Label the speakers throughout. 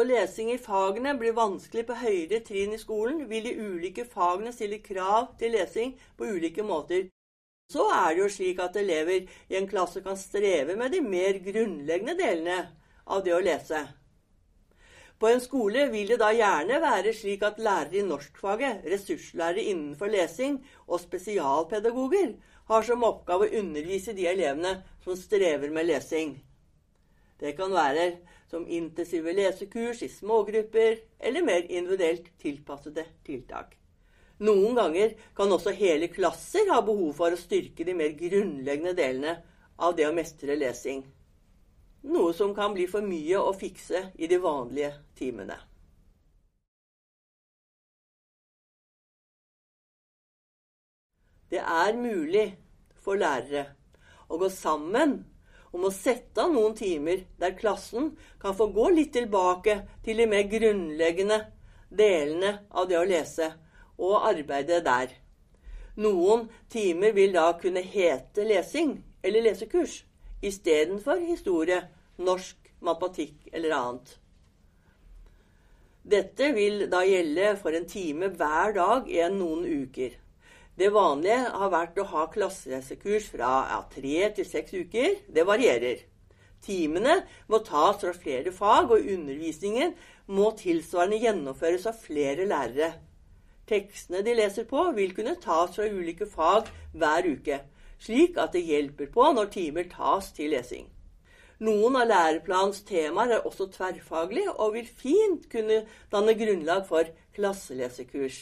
Speaker 1: Når lesing i fagene blir vanskelig på høyere trinn i skolen, vil de ulike fagene stille krav til lesing på ulike måter. Så er det jo slik at elever i en klasse kan streve med de mer grunnleggende delene av det å lese. På en skole vil det da gjerne være slik at lærere i norskfaget, ressurslærere innenfor lesing og spesialpedagoger har som oppgave å undervise de elevene som strever med lesing. Det kan være som intensive lesekurs i smågrupper eller mer individuelt tilpassede tiltak. Noen ganger kan også hele klasser ha behov for å styrke de mer grunnleggende delene av det å mestre lesing. Noe som kan bli for mye å fikse i de vanlige timene. Det er mulig for lærere å gå sammen om å sette av noen timer der klassen kan få gå litt tilbake til de mer grunnleggende delene av det å lese, og arbeide der. Noen timer vil da kunne hete lesing eller lesekurs istedenfor historie, norsk, matematikk eller annet. Dette vil da gjelde for en time hver dag i noen uker. Det vanlige har vært å ha klassereisekurs fra ja, tre til seks uker. Det varierer. Timene må tas fra flere fag, og undervisningen må tilsvarende gjennomføres av flere lærere. Tekstene de leser på, vil kunne tas fra ulike fag hver uke, slik at det hjelper på når timer tas til lesing. Noen av læreplanens temaer er også tverrfaglige og vil fint kunne danne grunnlag for klasselesekurs.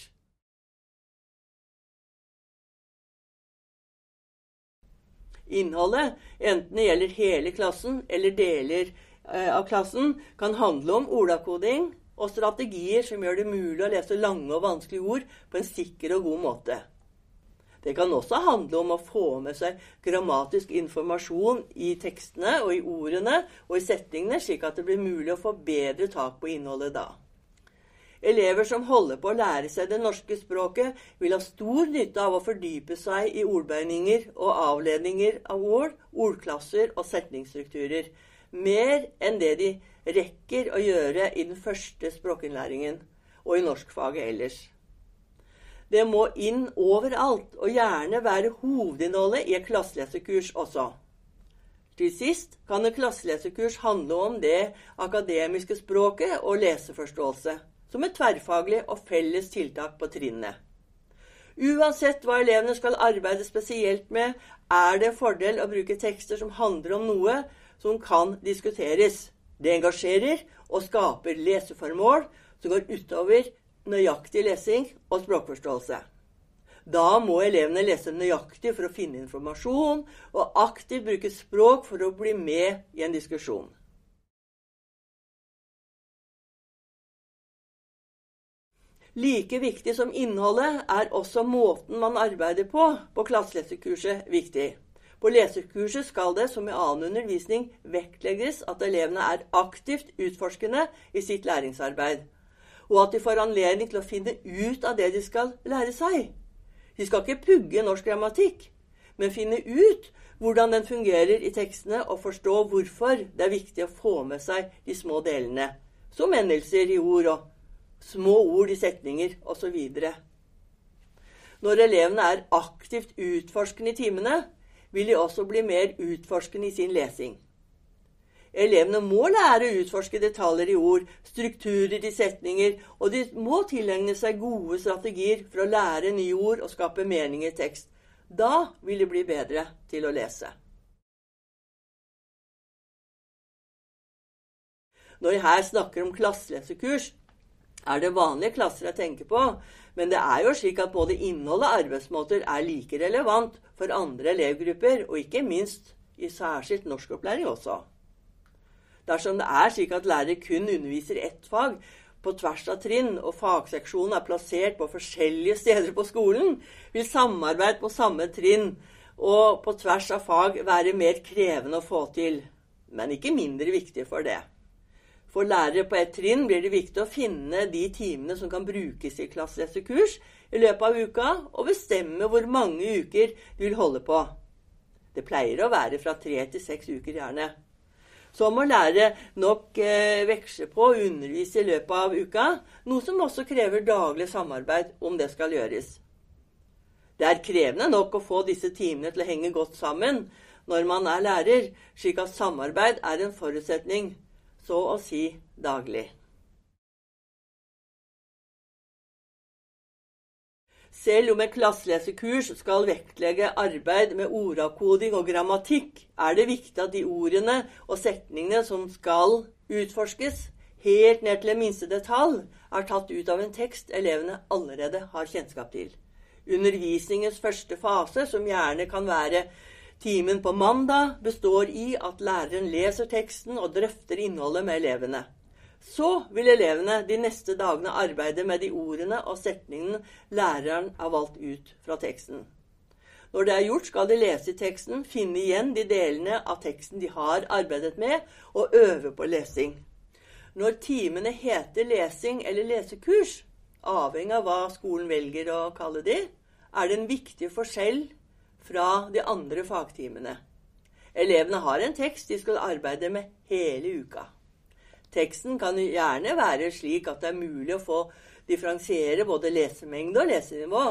Speaker 1: Innholdet, enten det gjelder hele klassen eller deler eh, av klassen, kan handle om ordakoding og strategier som gjør det mulig å lese lange og vanskelige ord på en sikker og god måte. Det kan også handle om å få med seg grammatisk informasjon i tekstene og i ordene og i settingene, slik at det blir mulig å få bedre tak på innholdet da. Elever som holder på å lære seg det norske språket, vil ha stor nytte av å fordype seg i ordbøyninger og avledninger av ord, ordklasser og setningsstrukturer. Mer enn det de rekker å gjøre i den første språkinnlæringen og i norskfaget ellers. Det må inn overalt, og gjerne være hovedinnholdet i et klasselesekurs også. Til sist kan et klasselesekurs handle om det akademiske språket og leseforståelse som et tverrfaglig og felles tiltak på trinnet. Uansett hva elevene skal arbeide spesielt med, er det en fordel å bruke tekster som handler om noe som kan diskuteres. Det engasjerer og skaper leseformål som går utover nøyaktig lesing og språkforståelse. Da må elevene lese nøyaktig for å finne informasjon, og aktivt bruke språk for å bli med i en diskusjon. Like viktig som innholdet er også måten man arbeider på på klasselesekurset viktig. På lesekurset skal det, som i annen undervisning, vektlegges at elevene er aktivt utforskende i sitt læringsarbeid, og at de får anledning til å finne ut av det de skal lære seg. De skal ikke pugge norsk grammatikk, men finne ut hvordan den fungerer i tekstene, og forstå hvorfor det er viktig å få med seg de små delene, som endelser i ord og små ord i setninger osv. Når elevene er aktivt utforskende i timene, vil de også bli mer utforskende i sin lesing. Elevene må lære å utforske detaljer i ord, strukturer i setninger, og de må tilegne seg gode strategier for å lære nye ord og skape mening i tekst. Da vil de bli bedre til å lese. Når jeg her snakker om klasselesekurs, er det vanlige klasser jeg tenker på, men det er jo slik at både innhold og arbeidsmåter er like relevant for andre elevgrupper, og ikke minst i særskilt norskopplæring også. Dersom det er slik at lærere kun underviser ett fag på tvers av trinn, og fagseksjonen er plassert på forskjellige steder på skolen, vil samarbeid på samme trinn og på tvers av fag være mer krevende å få til, men ikke mindre viktig for det. For lærere på ett trinn blir det viktig å finne de timene som kan brukes i klasseletterkurs i løpet av uka, og bestemme hvor mange uker de vil holde på. Det pleier å være fra tre til seks uker, gjerne. Så må lærere nok eh, veksle på å undervise i løpet av uka, noe som også krever daglig samarbeid om det skal gjøres. Det er krevende nok å få disse timene til å henge godt sammen når man er lærer, slik at samarbeid er en forutsetning, så å si daglig. Selv om et klasselesekurs skal vektlegge arbeid med ordavkoding og grammatikk, er det viktig at de ordene og setningene som skal utforskes, helt ned til en minste detalj, er tatt ut av en tekst elevene allerede har kjennskap til. Undervisningens første fase, som gjerne kan være timen på mandag, består i at læreren leser teksten og drøfter innholdet med elevene. Så vil elevene de neste dagene arbeide med de ordene og setningene læreren har valgt ut fra teksten. Når det er gjort, skal de lese teksten, finne igjen de delene av teksten de har arbeidet med, og øve på lesing. Når timene heter lesing eller lesekurs, avhengig av hva skolen velger å kalle de, er det en viktig forskjell fra de andre fagtimene. Elevene har en tekst de skal arbeide med hele uka. Teksten kan gjerne være slik at det er mulig å få differensiere både lesemengde og lesenivå.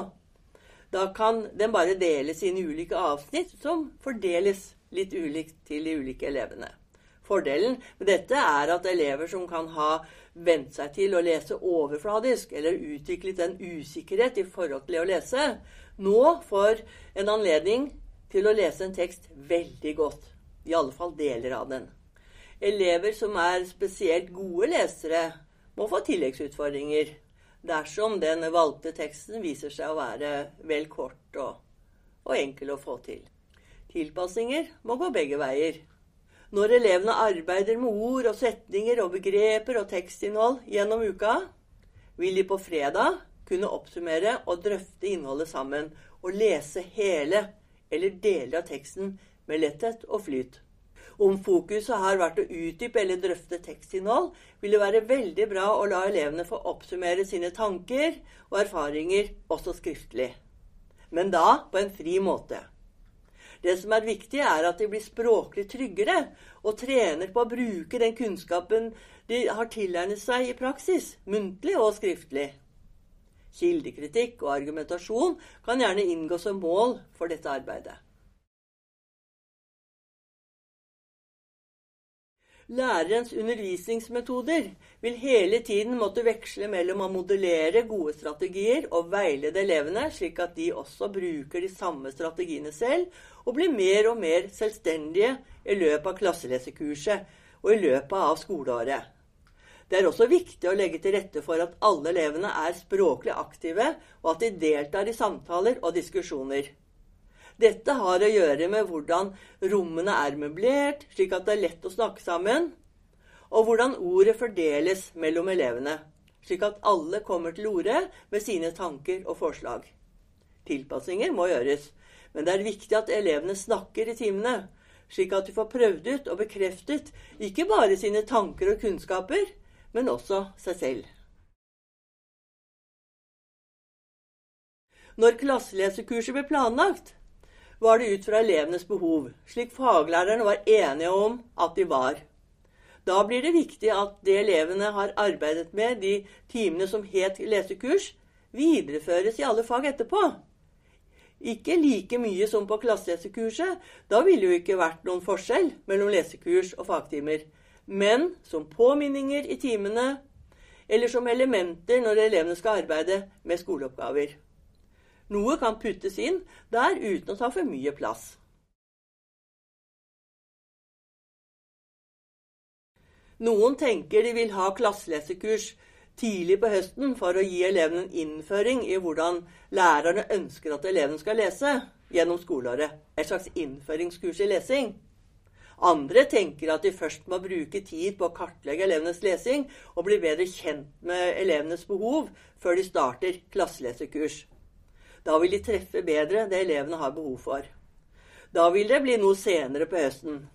Speaker 1: Da kan den bare deles inn i ulike avsnitt som fordeles litt ulikt til de ulike elevene. Fordelen med dette er at elever som kan ha vent seg til å lese overfladisk, eller utviklet en usikkerhet i forhold til det å lese, nå får en anledning til å lese en tekst veldig godt. I alle fall deler av den. Elever som er spesielt gode lesere, må få tilleggsutfordringer dersom den valgte teksten viser seg å være vel kort og, og enkel å få til. Tilpasninger må gå begge veier. Når elevene arbeider med ord og setninger og begreper og tekstinnhold gjennom uka, vil de på fredag kunne oppsummere og drøfte innholdet sammen og lese hele eller deler av teksten med letthet og flyt. Om fokuset har vært å utdype eller drøfte tekstinnhold, vil det være veldig bra å la elevene få oppsummere sine tanker og erfaringer også skriftlig. Men da på en fri måte. Det som er viktig, er at de blir språklig tryggere og trener på å bruke den kunnskapen de har tilegnet seg i praksis, muntlig og skriftlig. Kildekritikk og argumentasjon kan gjerne inngå som mål for dette arbeidet. Lærerens undervisningsmetoder vil hele tiden måtte veksle mellom å modellere gode strategier og veilede elevene, slik at de også bruker de samme strategiene selv og blir mer og mer selvstendige i løpet av klasselesekurset og i løpet av skoleåret. Det er også viktig å legge til rette for at alle elevene er språklig aktive, og at de deltar i samtaler og diskusjoner. Dette har å gjøre med hvordan rommene er møblert, slik at det er lett å snakke sammen, og hvordan ordet fordeles mellom elevene, slik at alle kommer til orde med sine tanker og forslag. Tilpassinger må gjøres, men det er viktig at elevene snakker i timene, slik at de får prøvd ut og bekreftet ikke bare sine tanker og kunnskaper, men også seg selv. Når klasselesekurset ble planlagt, var det ut fra elevenes behov, slik faglærerne var enige om at de var. Da blir det viktig at det elevene har arbeidet med de timene som het lesekurs, videreføres i alle fag etterpå. Ikke like mye som på klasselesekurset, da ville jo ikke vært noen forskjell mellom lesekurs og fagtimer. Men som påminninger i timene, eller som elementer når elevene skal arbeide med skoleoppgaver. Noe kan puttes inn der uten å ta for mye plass. Noen tenker de vil ha klasselesekurs tidlig på høsten for å gi elevene en innføring i hvordan lærerne ønsker at elevene skal lese gjennom skoleåret. Et slags innføringskurs i lesing. Andre tenker at de først må bruke tid på å kartlegge elevenes lesing og bli bedre kjent med elevenes behov før de starter klasselesekurs. Da vil de treffe bedre det elevene har behov for. Da vil det bli noe senere på høsten.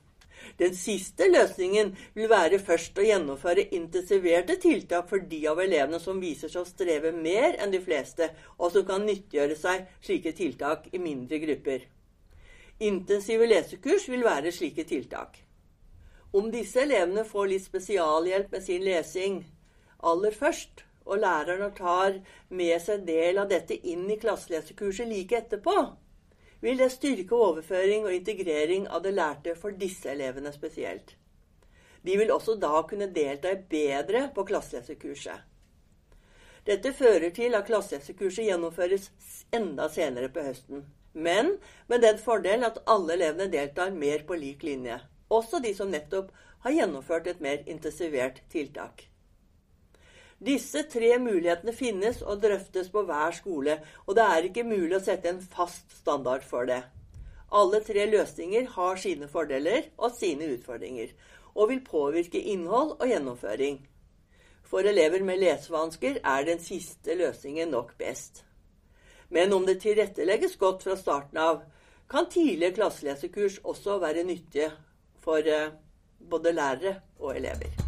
Speaker 1: Den siste løsningen vil være først å gjennomføre intensiverte tiltak for de av elevene som viser seg å streve mer enn de fleste, og som kan nyttiggjøre seg slike tiltak i mindre grupper. Intensive lesekurs vil være slike tiltak. Om disse elevene får litt spesialhjelp med sin lesing aller først, og læreren tar med seg del av dette inn i klasselesekurset like etterpå, vil det styrke overføring og integrering av det lærte for disse elevene spesielt. De vil også da kunne delta bedre på klasselesekurset. Dette fører til at klasselesekurset gjennomføres enda senere på høsten. Men med den fordel at alle elevene deltar mer på lik linje. Også de som nettopp har gjennomført et mer intensivert tiltak. Disse tre mulighetene finnes og drøftes på hver skole, og det er ikke mulig å sette en fast standard for det. Alle tre løsninger har sine fordeler og sine utfordringer, og vil påvirke innhold og gjennomføring. For elever med lesevansker er den siste løsningen nok best. Men om det tilrettelegges godt fra starten av, kan tidlige klasselesekurs også være nyttige for eh, både lærere og elever.